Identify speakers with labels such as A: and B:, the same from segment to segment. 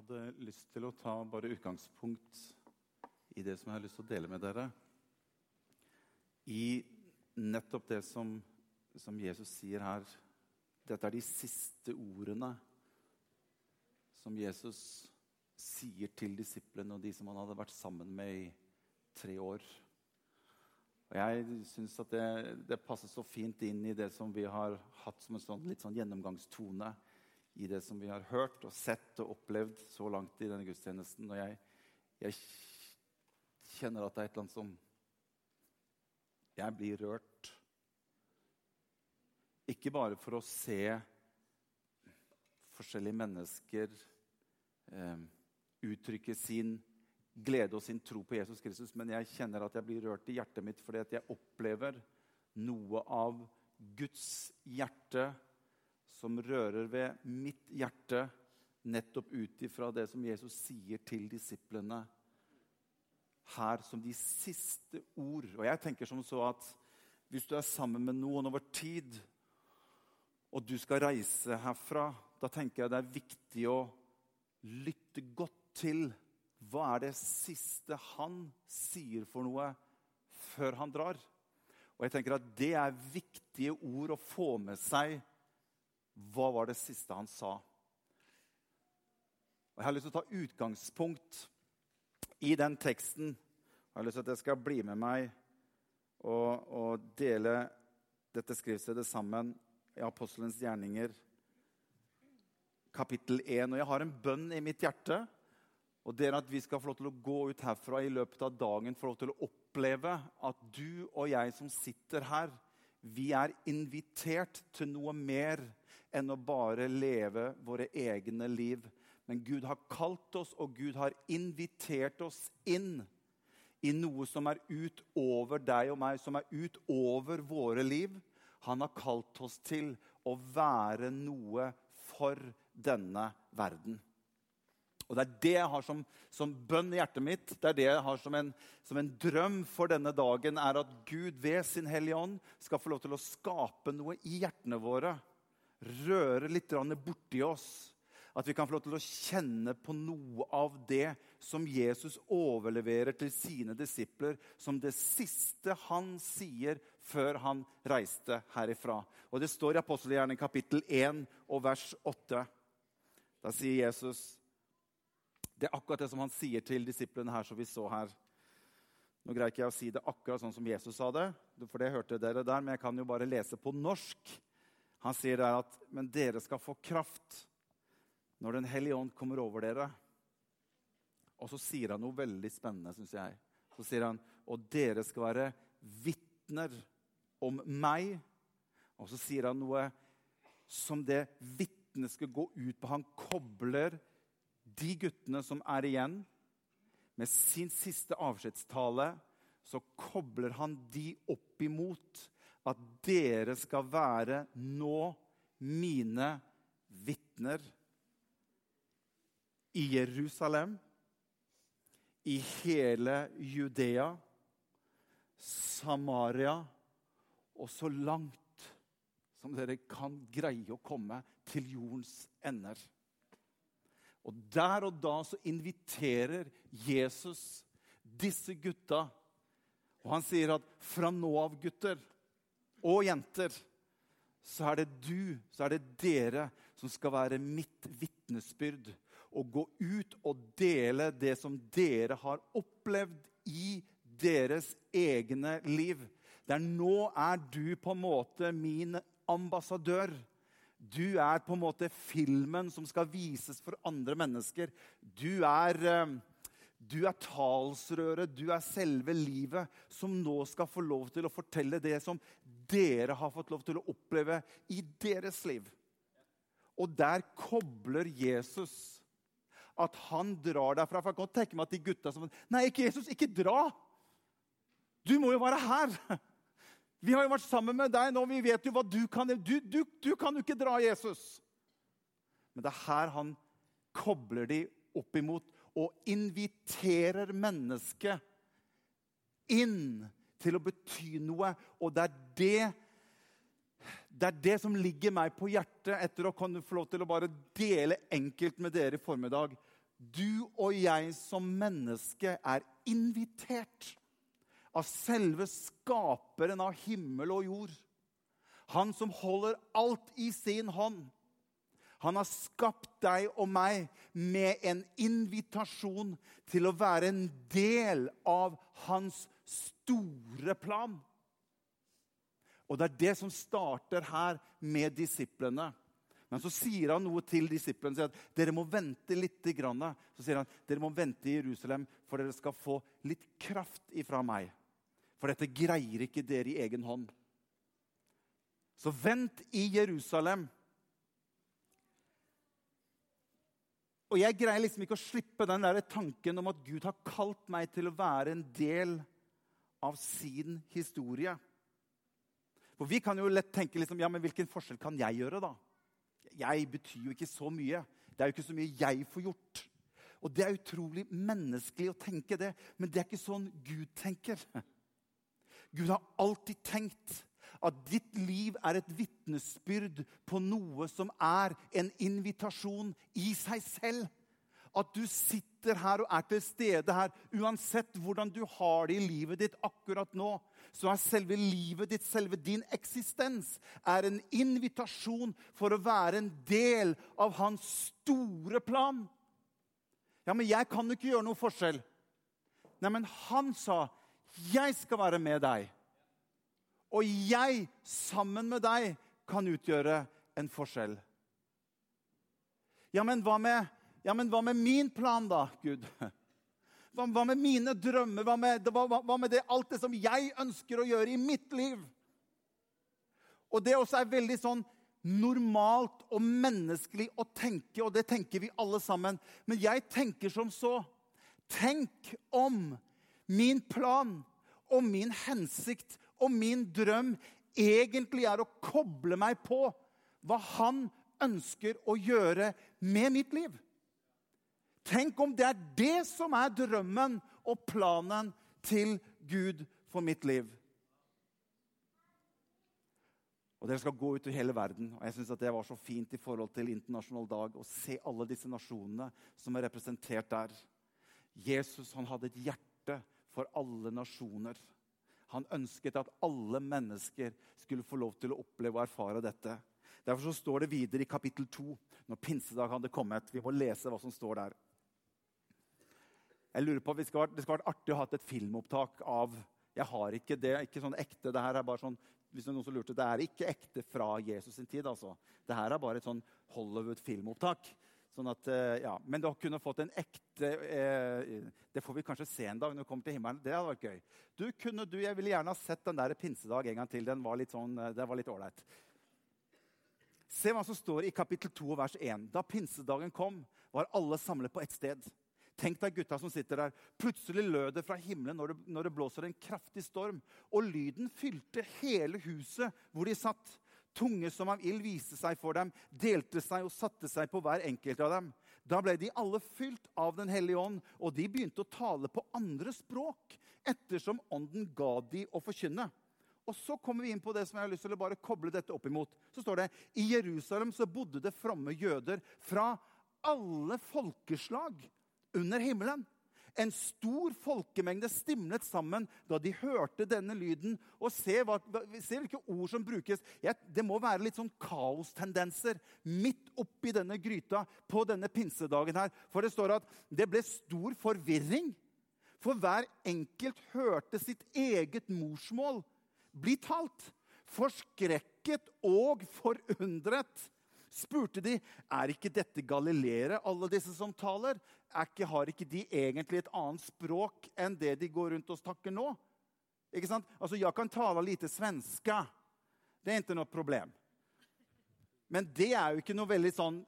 A: hadde lyst til å ta bare utgangspunkt i det som jeg har lyst til å dele med dere. I nettopp det som, som Jesus sier her. Dette er de siste ordene som Jesus sier til disiplene og de som han hadde vært sammen med i tre år. Og Jeg syns at det, det, passer så fint inn i det som vi har hatt som en sånn, litt sånn gjennomgangstone i det som vi har hørt og sett og opplevd så langt i denne gudstjenesten. Og jeg, jeg kjenner at det er et eller annet som Jeg blir rørt. Ikke bare for å se forskjellige mennesker eh, uttrykke sin glede og sin tro på Jesus Kristus, men jeg kjenner at jeg blir rørt i hjertet mitt fordi at jeg opplever noe av Guds hjerte som rører ved mitt hjerte, nettopp ut ifra det som Jesus sier til disiplene her som de siste ord. Og jeg tenker som så at hvis du er sammen med noen over tid, og du skal reise herfra, da tenker jeg det er viktig å lytte godt til hva er det siste han sier for noe før han drar. Og jeg tenker at Det er viktige ord å få med seg hva var det siste han sa? Og Jeg har lyst til å ta utgangspunkt i den teksten. Jeg har lyst til at jeg skal bli med meg og, og dele dette skriftstedet sammen i Apostelens gjerninger, kapittel 1. Og jeg har en bønn i mitt hjerte. Og det er at vi skal få lov til å gå ut herfra i løpet av dagen få lov til å oppleve at du og jeg som sitter her, vi er invitert til noe mer enn å bare leve våre egne liv. Men Gud har kalt oss, og Gud har invitert oss inn i noe som er utover deg og meg, som er utover våre liv. Han har kalt oss til å være noe for denne verden. Og Det er det jeg har som, som, bønn i hjertet mitt, det er det jeg har som en, som en drøm for denne dagen, er at Gud ved sin Hellige Ånd skal få lov til å skape noe i hjertene våre røre litt borti oss. At vi kan få lov til å kjenne på noe av det som Jesus overleverer til sine disipler som det siste han sier før han reiste herifra. Og Det står i Apostelhjernen kapittel 1 og vers 8. Da sier Jesus Det er akkurat det som han sier til disiplene her, som vi så her. Nå greier ikke jeg å si det akkurat sånn som Jesus sa det, for det hørte dere der, men jeg kan jo bare lese på norsk. Han sier der at men dere skal få kraft når Den hellige ånd kommer over dere. Og så sier han noe veldig spennende, syns jeg. Så sier han og dere skal være vitner om meg. Og så sier han noe som det vitnet skal gå ut på. Han kobler de guttene som er igjen, med sin siste avskjedstale. Så kobler han de opp imot at dere skal være nå mine vitner i Jerusalem, i hele Judea, Samaria og så langt som dere kan greie å komme til jordens ender. Og Der og da så inviterer Jesus disse gutta. Og han sier at fra nå av, gutter, og jenter, så er det du, så er det dere, som skal være mitt vitnesbyrd. Og gå ut og dele det som dere har opplevd i deres egne liv. Der nå er du på en måte min ambassadør. Du er på en måte filmen som skal vises for andre mennesker. Du er eh, du er talsrøret, du er selve livet, som nå skal få lov til å fortelle det som dere har fått lov til å oppleve i deres liv. Og der kobler Jesus at han drar derfra. For jeg kan tenke meg at de gutta som Nei, ikke Jesus, ikke dra! Du må jo være her! Vi har jo vært sammen med deg nå, vi vet jo hva du kan. Du, du, du kan jo ikke dra, Jesus! Men det er her han kobler de opp imot og inviterer mennesket inn til å bety noe. Og det er det, det er det som ligger meg på hjertet etter å kunne få lov til å bare dele enkelt med dere i formiddag. du og jeg som menneske er invitert av selve skaperen av himmel og jord. Han som holder alt i sin hånd. Han har skapt deg og meg med en invitasjon til å være en del av hans store plan. Og det er det som starter her med disiplene. Men så sier han noe til disiplene. sier at Dere må vente litt. Grann. Så sier han dere må vente i Jerusalem, for dere skal få litt kraft ifra meg. For dette greier ikke dere i egen hånd. Så vent i Jerusalem. Og jeg greier liksom ikke å slippe den der tanken om at Gud har kalt meg til å være en del av sin historie. For vi kan jo lett tenke liksom, ja, men hvilken forskjell kan jeg gjøre, da? Jeg betyr jo ikke så mye. Det er jo ikke så mye jeg får gjort. Og det er utrolig menneskelig å tenke det, men det er ikke sånn Gud tenker. Gud har alltid tenkt at ditt liv er et vitnesbyrd på noe som er en invitasjon i seg selv. At du sitter her og er til stede her, uansett hvordan du har det i livet ditt akkurat nå, så er selve livet ditt, selve din eksistens, er en invitasjon for å være en del av hans store plan. Ja, men jeg kan jo ikke gjøre noe forskjell. Nei, men han sa, 'Jeg skal være med deg.' Og jeg, sammen med deg, kan utgjøre en forskjell. Ja, men hva med ja, men hva med min plan, da, Gud? Hva, hva med mine drømmer? Hva med, hva, hva med det, alt det som jeg ønsker å gjøre i mitt liv? Og det også er veldig sånn normalt og menneskelig å tenke, og det tenker vi alle sammen. Men jeg tenker som så. Tenk om min plan og min hensikt og min drøm egentlig er å koble meg på hva han ønsker å gjøre med mitt liv. Tenk om det er det som er drømmen og planen til Gud for mitt liv. Og Dere skal gå ut i hele verden. og jeg synes Det var så fint i forhold til internasjonal dag å se alle disse nasjonene som er representert der. Jesus han hadde et hjerte for alle nasjoner. Han ønsket at alle mennesker skulle få lov til å oppleve og erfare dette. Derfor står det videre i kapittel 2, når pinsedag hadde kommet. Vi må lese hva som står der. Jeg lurer på, Det skal vært artig å ha et filmopptak av Jeg har ikke det. ikke sånn ekte, det her er bare sånn, hvis det er noen som lurte, det er ikke ekte fra Jesus sin tid. altså. Det her er bare et sånn Hollywood-filmopptak. Sånn at, eh, ja, Men du kunne fått en ekte eh, Det får vi kanskje se en dag når vi kommer til himmelen. Det hadde vært gøy. Du, kunne du, Jeg ville gjerne ha sett den der pinsedag en gang til. Den var litt sånn, eh, det var litt ålreit. Se hva som står i kapittel 2 vers 1. Da pinsedagen kom, var alle samlet på ett sted. Tenk deg gutta som sitter der. Plutselig lød det fra himmelen når det, når det blåser en kraftig storm. Og lyden fylte hele huset hvor de satt. Tunge som av ild viste seg for dem, delte seg og satte seg på hver enkelt av dem. Da ble de alle fylt av Den hellige ånd, og de begynte å tale på andre språk ettersom ånden ga de å forkynne. Og så kommer vi inn på det som jeg har lyst til å bare koble dette opp imot. Så står det i Jerusalem så bodde det fromme jøder fra alle folkeslag under himmelen. En stor folkemengde stimlet sammen da de hørte denne lyden. Og se, hva, se hvilke ord som brukes. Ja, det må være litt sånn kaostendenser midt oppi denne gryta på denne pinsedagen her. For det står at det ble stor forvirring. For hver enkelt hørte sitt eget morsmål bli talt. Forskrekket og forundret spurte de er ikke dette galileere, alle disse som taler. Ikke, har ikke de egentlig et annet språk enn det de går rundt og snakker nå? Ikke sant? Altså, Jeg kan tale lite svenska. Det er ikke noe problem. Men det er jo ikke noe veldig sånn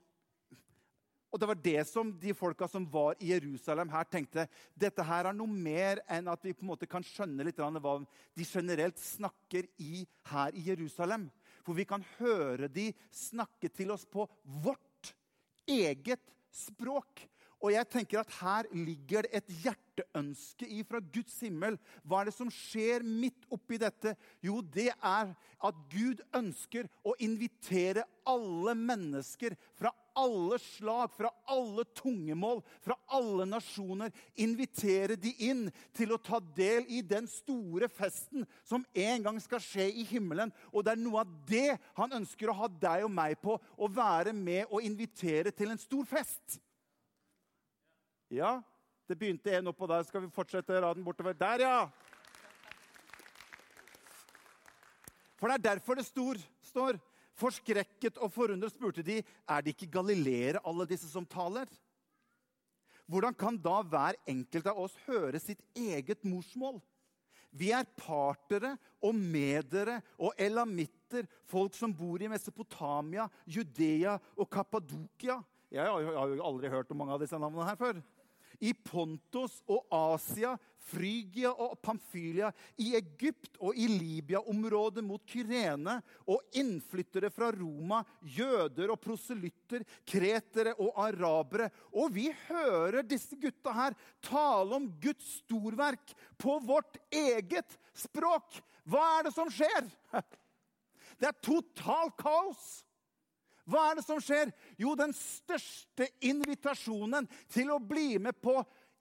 A: og det var det som de folka som var i Jerusalem, her tenkte. Dette her er noe mer enn at vi på en måte kan skjønne litt hva de generelt snakker i her i Jerusalem. For vi kan høre de snakke til oss på vårt eget språk. Og jeg tenker at her ligger det et hjerteønske ifra Guds himmel. Hva er det som skjer midt oppi dette? Jo, det er at Gud ønsker å invitere alle mennesker fra alle slag, fra alle tungemål, fra alle nasjoner. Invitere de inn til å ta del i den store festen som en gang skal skje i himmelen. Og det er noe av det han ønsker å ha deg og meg på, å være med og invitere til en stor fest. Ja, det begynte en oppå der. Skal vi fortsette raden bortover? Der, ja! For det er derfor det stor, står Forskrekket og forundret spurte de, er det ikke galileere, alle disse som taler? Hvordan kan da hver enkelt av oss høre sitt eget morsmål? Vi er partere og medere og elamitter, folk som bor i Mesopotamia, Judea og Kappadokia. Jeg har jo aldri hørt om mange av disse navnene her før i Pontos og Asia, Frygia og Pamphylia, i Egypt og i Libya-området mot Kyrene, og innflyttere fra Roma, jøder og proselytter, kretere og arabere. Og vi hører disse gutta her tale om Guds storverk på vårt eget språk. Hva er det som skjer? Det er totalt kaos. Hva er det som skjer? Jo, den største invitasjonen til å bli med på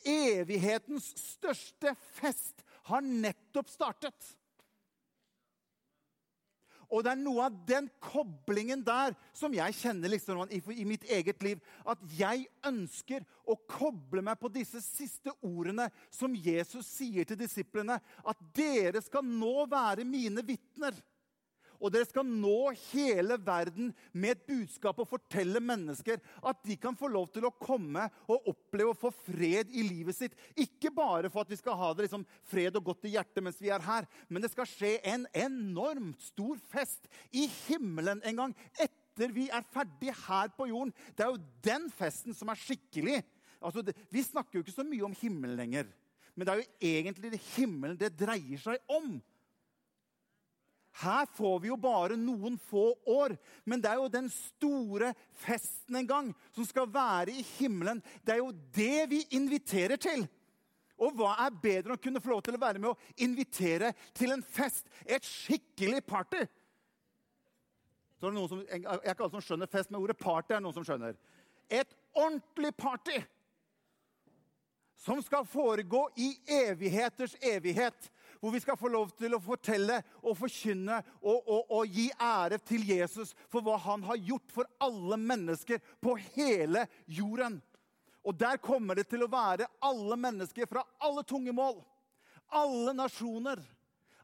A: evighetens største fest har nettopp startet. Og det er noe av den koblingen der som jeg kjenner liksom i, mitt eget liv. At jeg ønsker å koble meg på disse siste ordene som Jesus sier til disiplene. At dere skal nå være mine vitner. Og dere skal nå hele verden med et budskap og fortelle mennesker at de kan få lov til å komme og oppleve å få fred i livet sitt. Ikke bare for at vi skal ha det liksom fred og godt i hjertet mens vi er her, men det skal skje en enormt stor fest i himmelen en gang etter vi er ferdig her på jorden. Det er jo den festen som er skikkelig. Altså, vi snakker jo ikke så mye om himmelen lenger. Men det er jo egentlig det himmelen det dreier seg om. Her får vi jo bare noen få år, men det er jo den store festen en gang som skal være i himmelen. Det er jo det vi inviterer til. Og hva er bedre enn å kunne få lov til å være med og invitere til en fest? Et skikkelig party. Så er det noen som, jeg er ikke alle som skjønner fest, men ordet party er noen som skjønner. Et ordentlig party som skal foregå i evigheters evighet hvor vi skal få lov til å fortelle og forkynne og, og, og, gi ære til Jesus for hva han har gjort for alle mennesker på hele jorden. Og der kommer det til å være alle mennesker fra alle tungemål, alle nasjoner,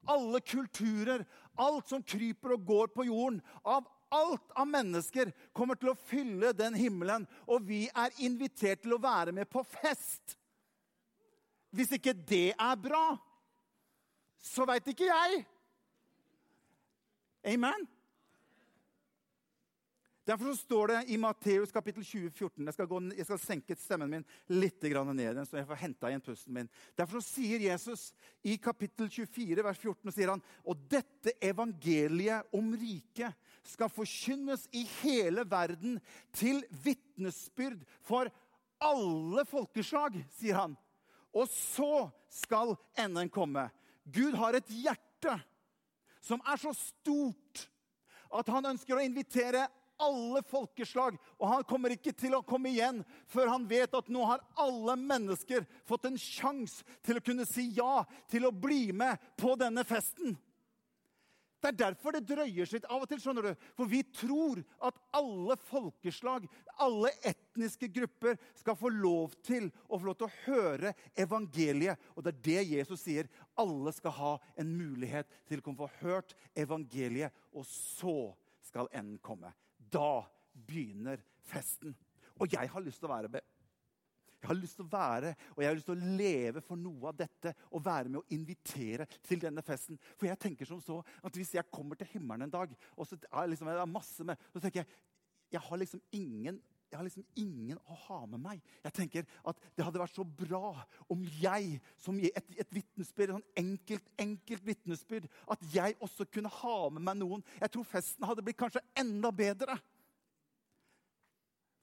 A: alle kulturer, alt som kryper og går på jorden. Av alt av mennesker kommer til å fylle den himmelen, og vi er invitert til å være med på fest. Hvis ikke det er bra, så veit ikke jeg. Amen. Derfor så står det i Matteus kapittel 20, 14 jeg skal, gå, jeg skal senke stemmen min litt ned, så jeg får henta igjen pusten min. Derfor så sier Jesus i kapittel 24, vers 14, sier han, og dette evangeliet om riket skal forkynnes i hele verden til vitnesbyrd for alle folkeslag, sier han. Og så skal enden komme. Gud har et hjerte som er så stort at han ønsker å invitere alle folkeslag. Og han kommer ikke til å komme igjen før han vet at nå har alle mennesker fått en sjanse til å kunne si ja til å bli med på denne festen. Det er derfor det drøyer seg av og til. skjønner du. For vi tror at alle folkeslag, alle etniske grupper, skal få lov til å få lov til å høre evangeliet. Og det er det Jesus sier. Alle skal ha en mulighet til å få hørt evangeliet, og så skal enden komme. Da begynner festen. Og jeg har lyst til å være. Jeg har lyst til å være og jeg har lyst til å leve for noe av dette og være med å invitere til denne festen. For jeg tenker som så at hvis jeg kommer til himmelen en dag, og så er liksom, jeg masse med, så tenker jeg jeg har liksom ingen jeg har liksom ingen å ha med meg. Jeg tenker at Det hadde vært så bra om jeg, som et, et vitnesbyrd, sånn enkelt, enkelt vitnesbyrd, at jeg også kunne ha med meg noen. Jeg tror festen hadde blitt kanskje enda bedre.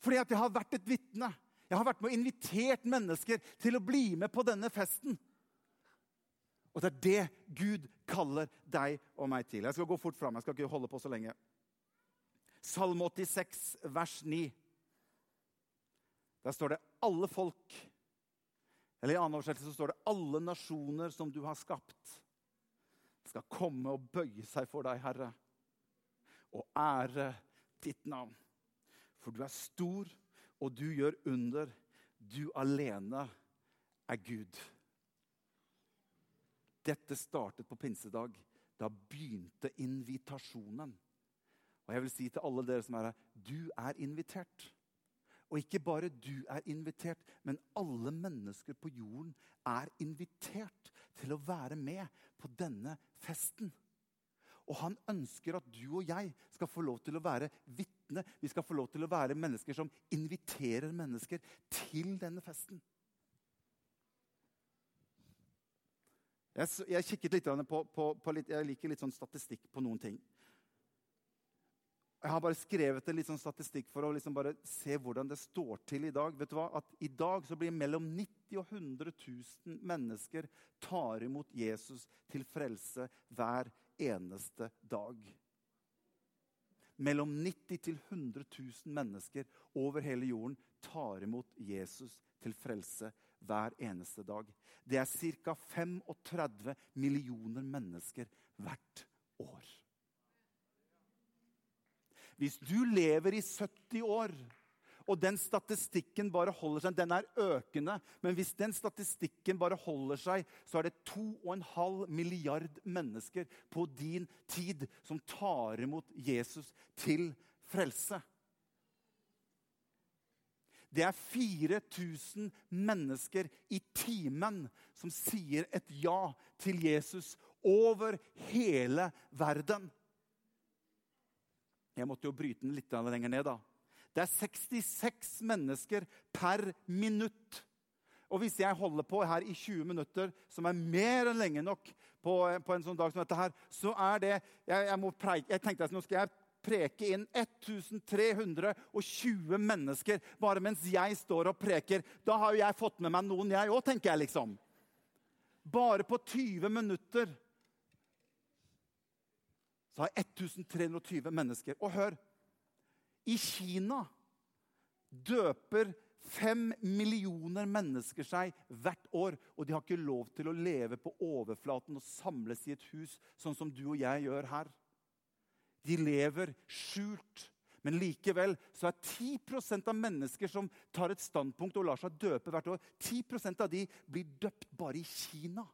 A: Fordi at jeg har vært et vitne. Jeg har vært med og invitert mennesker til å bli med på denne festen. Og det er det Gud kaller deg og meg til. Jeg skal gå fort fram. Jeg skal ikke holde på så lenge. Salme 86, vers 9. Der står det 'alle folk'. Eller I annen oversettelse står det 'alle nasjoner som du har skapt', skal komme og bøye seg for deg, Herre, og ære ditt navn. For du er stor, og du gjør under. Du alene er Gud. Dette startet på pinsedag. Da begynte invitasjonen. Og jeg vil si til alle dere som er her, du er invitert. Og ikke bare du er invitert, men alle mennesker på jorden er invitert til å være med på denne festen. Og han ønsker at du og jeg skal få lov til å være vitne. Vi skal få lov til å være mennesker som inviterer mennesker til denne festen. Jeg, jeg kikket litt på, på, på litt, jeg liker litt sånn statistikk på noen ting. Jeg har bare skrevet en litt sånn statistikk for å liksom se hvordan det står til i dag. Vet du hva? At I dag så blir mellom 90 og 100 000 mennesker tar imot Jesus til frelse hver eneste dag. Mellom 90 til 100 000 mennesker over hele jorden tar imot Jesus til frelse hver eneste dag. Det er ca. 35 millioner mennesker hvert år. Hvis du lever i 70 år, og den statistikken bare holder seg Den er økende, men hvis den statistikken bare holder seg, så er det 2,5 milliard mennesker på din tid som tar imot Jesus til frelse. Det er 4000 mennesker i timen som sier et ja til Jesus over hele verden. Jeg måtte jo bryte den litt lenger ned. da. Det er 66 mennesker per minutt. Og hvis jeg holder på her i 20 minutter, som er mer enn lenge nok på, på en sånn dag som dette her, så er det Jeg, jeg, preike, jeg tenkte at nå skal jeg preke inn 1320 mennesker bare mens jeg står og preker. Da har jo jeg fått med meg noen, jeg òg, tenker jeg liksom. Bare på 20 minutter så har jeg 1320 mennesker Og hør! I Kina døper fem millioner mennesker seg hvert år. Og de har ikke lov til å leve på overflaten og samles i et hus, sånn som du og jeg gjør her. De lever skjult. Men likevel så er 10% av mennesker som tar et standpunkt og lar seg døpe hvert år, 10% av de blir døpt bare i Kina.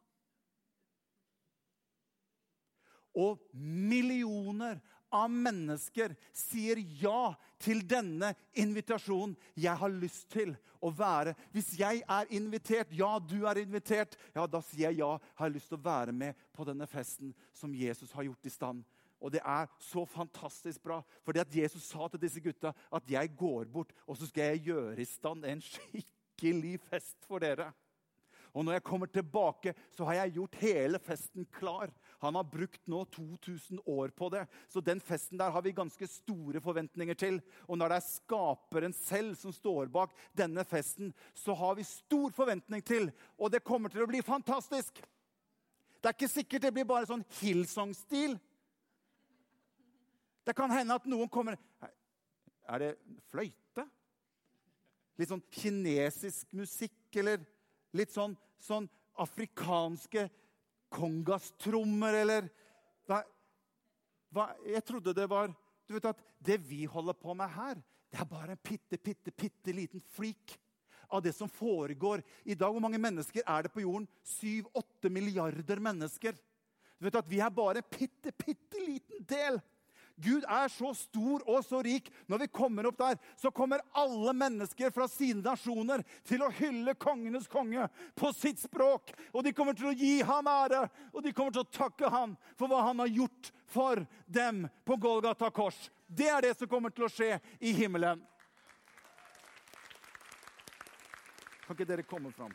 A: Og millioner av mennesker sier ja til denne invitasjonen. Jeg har lyst til å være Hvis jeg er invitert, ja, du er invitert, ja, da sier jeg ja. Har jeg lyst til å være med på denne festen som Jesus har gjort i stand. Og det er så fantastisk bra. For det at Jesus sa til disse gutta at jeg går bort, og så skal jeg gjøre i stand en skikkelig fest for dere. Og når jeg kommer tilbake, så har jeg gjort hele festen klar. Han har brukt nå 2000 år på det. Så den festen der har vi ganske store forventninger til. Og når det er skaperen selv som står bak denne festen, så har vi stor forventning til. Og det kommer til å bli fantastisk. Det er ikke sikkert det blir bare sånn Hillsong-stil. Det kan hende at noen kommer Er det fløyte? Litt sånn kinesisk musikk, eller litt sånn, sånn afrikanske kongastrommer eller hva, hva, Jeg trodde det var Du vet at det vi holder på med her, det er bare en bitte, bitte, bitte liten flik av det som foregår i dag. Hvor mange mennesker er det på jorden? Syv-åtte milliarder mennesker. Du vet at Vi er bare en bitte, bitte liten del Gud er så stor og så rik. Når vi kommer opp der, så kommer alle mennesker fra sine nasjoner til å hylle kongenes konge på sitt språk. Og de kommer til å gi ham ære, og de kommer til å takke ham for hva han har gjort for dem på Golgata kors. Det er det som kommer til å skje i himmelen. Kan ikke dere komme fram?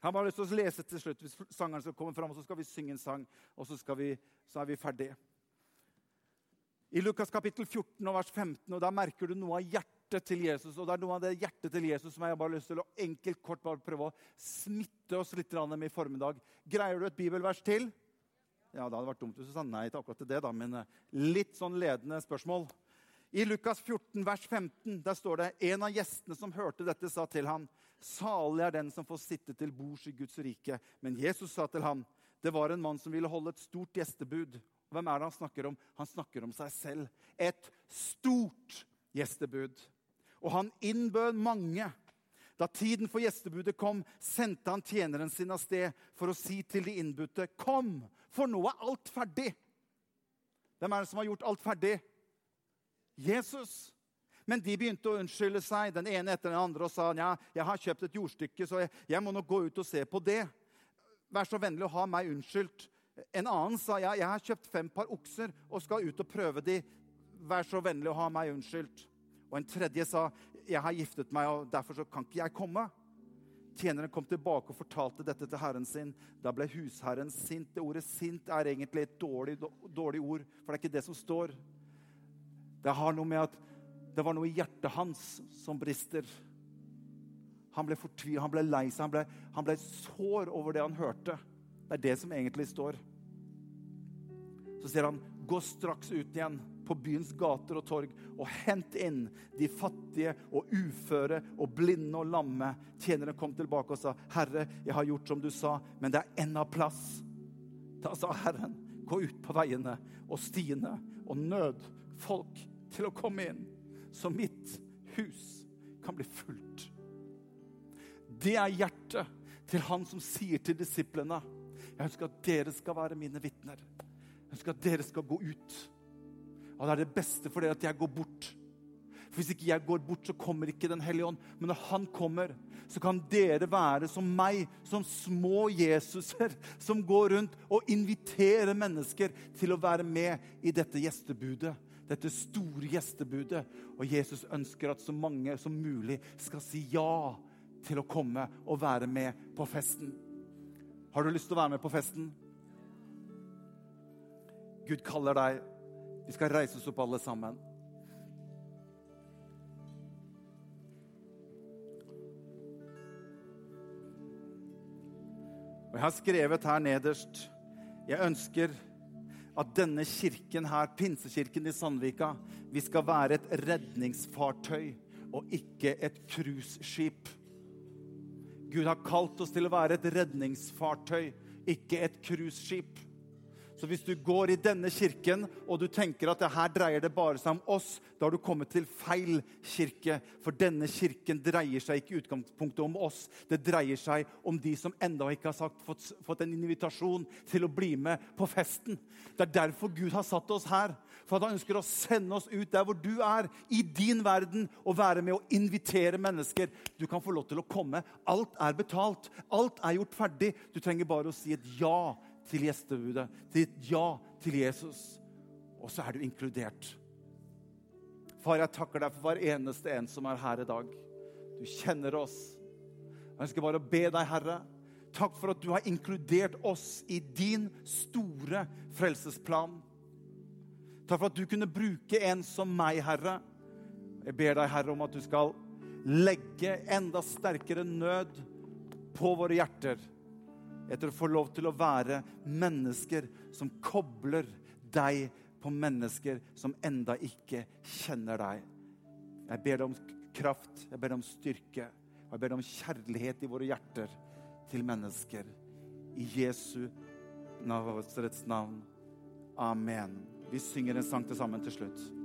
A: Jeg har bare lyst til å lese til slutt. Hvis sangeren skal komme fram, så skal vi synge en sang, og så, vi, så er vi ferdige i Lukas kapittel 14 og vers 15, og der merker du noe av hjertet til Jesus. Og det er noe av det hjertet til Jesus som jeg bare har lyst til å enkelt kort bare prøve å smitte oss litt med i formiddag. Greier du et bibelvers til? Ja, Det hadde vært dumt hvis du sa nei til akkurat det, da, men eh, litt sånn ledende spørsmål. I Lukas 14, vers 15, der står det en av gjestene som hørte dette, sa til ham, salig er den som får sitte til bords i Guds rike. Men Jesus sa til ham, det var en mann som ville holde et stort gjestebud. Hvem er det han snakker om? Han snakker om seg selv. Et stort gjestebud. Og han innbød mange. Da tiden for gjestebudet kom, sendte han tjeneren sin av sted for å si til de innbudte, 'Kom, for nå er alt ferdig.' Hvem er det som har gjort alt ferdig? Jesus. Men de begynte å unnskylde seg, den ene etter den andre, og sa ja, jeg har kjøpt et jordstykke, så jeg, jeg må nok gå ut og se på det. Vær så vennlig å ha meg unnskyldt. En annen sa ja, jeg har kjøpt fem par okser og skal ut og prøve de. Vær så vennlig å ha meg unnskyldt. Og en tredje sa jeg har giftet meg, og derfor kan ikke jeg komme. Tjeneren kom tilbake og fortalte dette til herren sin. Da ble husherren sint. Det ordet 'sint' er egentlig et dårlig, dårlig ord, for det er ikke det som står. Det har noe med at det var noe i hjertet hans som brister. Han ble fortvilet, han ble lei seg, han han ble sår over det han hørte. Det er det som egentlig står. Så sier han, 'Gå straks ut igjen på byens gater og torg og hent inn de fattige og uføre og blinde og lamme.' Tjeneren kom tilbake og sa, 'Herre, jeg har gjort som du sa, men det er ennå plass.' Da sa Herren, 'Gå ut på veiene og stiene og nød folk til å komme inn, så mitt hus kan bli fullt.' Det er hjertet til han som sier til disiplene jeg ønsker at dere skal være mine vitner. Jeg ønsker at dere skal gå ut. Og det er det beste for dere at jeg går bort. For Hvis ikke jeg går bort, så kommer ikke Den hellige ånd. Men når han kommer, så kan dere være som meg, som små Jesuser, som går rundt og inviterer mennesker til å være med i dette gjestebudet. Dette store gjestebudet. Og Jesus ønsker at så mange som mulig skal si ja til å komme og være med på festen. Har du lyst til å være med på festen? Gud kaller deg. Vi skal reise oss opp alle sammen. Og Jeg har skrevet her nederst Jeg ønsker at denne kirken her, Pinsekirken i Sandvika, vi skal være et redningsfartøy og ikke et cruiseskip. Gud har kalt oss til å være et redningsfartøy, ikke et cruiseskip. Så hvis du går i denne kirken og du tenker at det her dreier det bare seg om oss, da har du kommet til feil kirke. For denne kirken dreier seg ikke i utgangspunktet om oss. Det dreier seg om de som enda ikke har sagt, fått, fått en invitasjon til å bli med på festen. Det er derfor Gud har satt oss her. For at han ønsker å sende oss ut der hvor du er, i din verden, og være med å invitere mennesker. Du kan få lov til å komme. Alt er betalt. Alt er gjort ferdig. Du trenger bare å si et ja til gjestebudet, til ditt ja til Jesus. Og så er du inkludert. Far, jeg takker deg for hver eneste en som er her i dag. Du kjenner oss. Jeg ønsker bare å be deg, Herre, takk for at du har inkludert oss i din store frelsesplan. Takk for at du kunne bruke en som meg, Herre. Jeg ber deg, Herre, om at du skal legge enda sterkere nød på våre hjerter etter å få lov til å være mennesker som kobler deg på mennesker som enda ikke kjenner deg. Jeg ber deg om kraft, jeg ber deg om styrke, og jeg ber deg om kjærlighet i våre hjerter til mennesker. I Jesu navn. Amen. Vi synger en sang til sammen til slutt.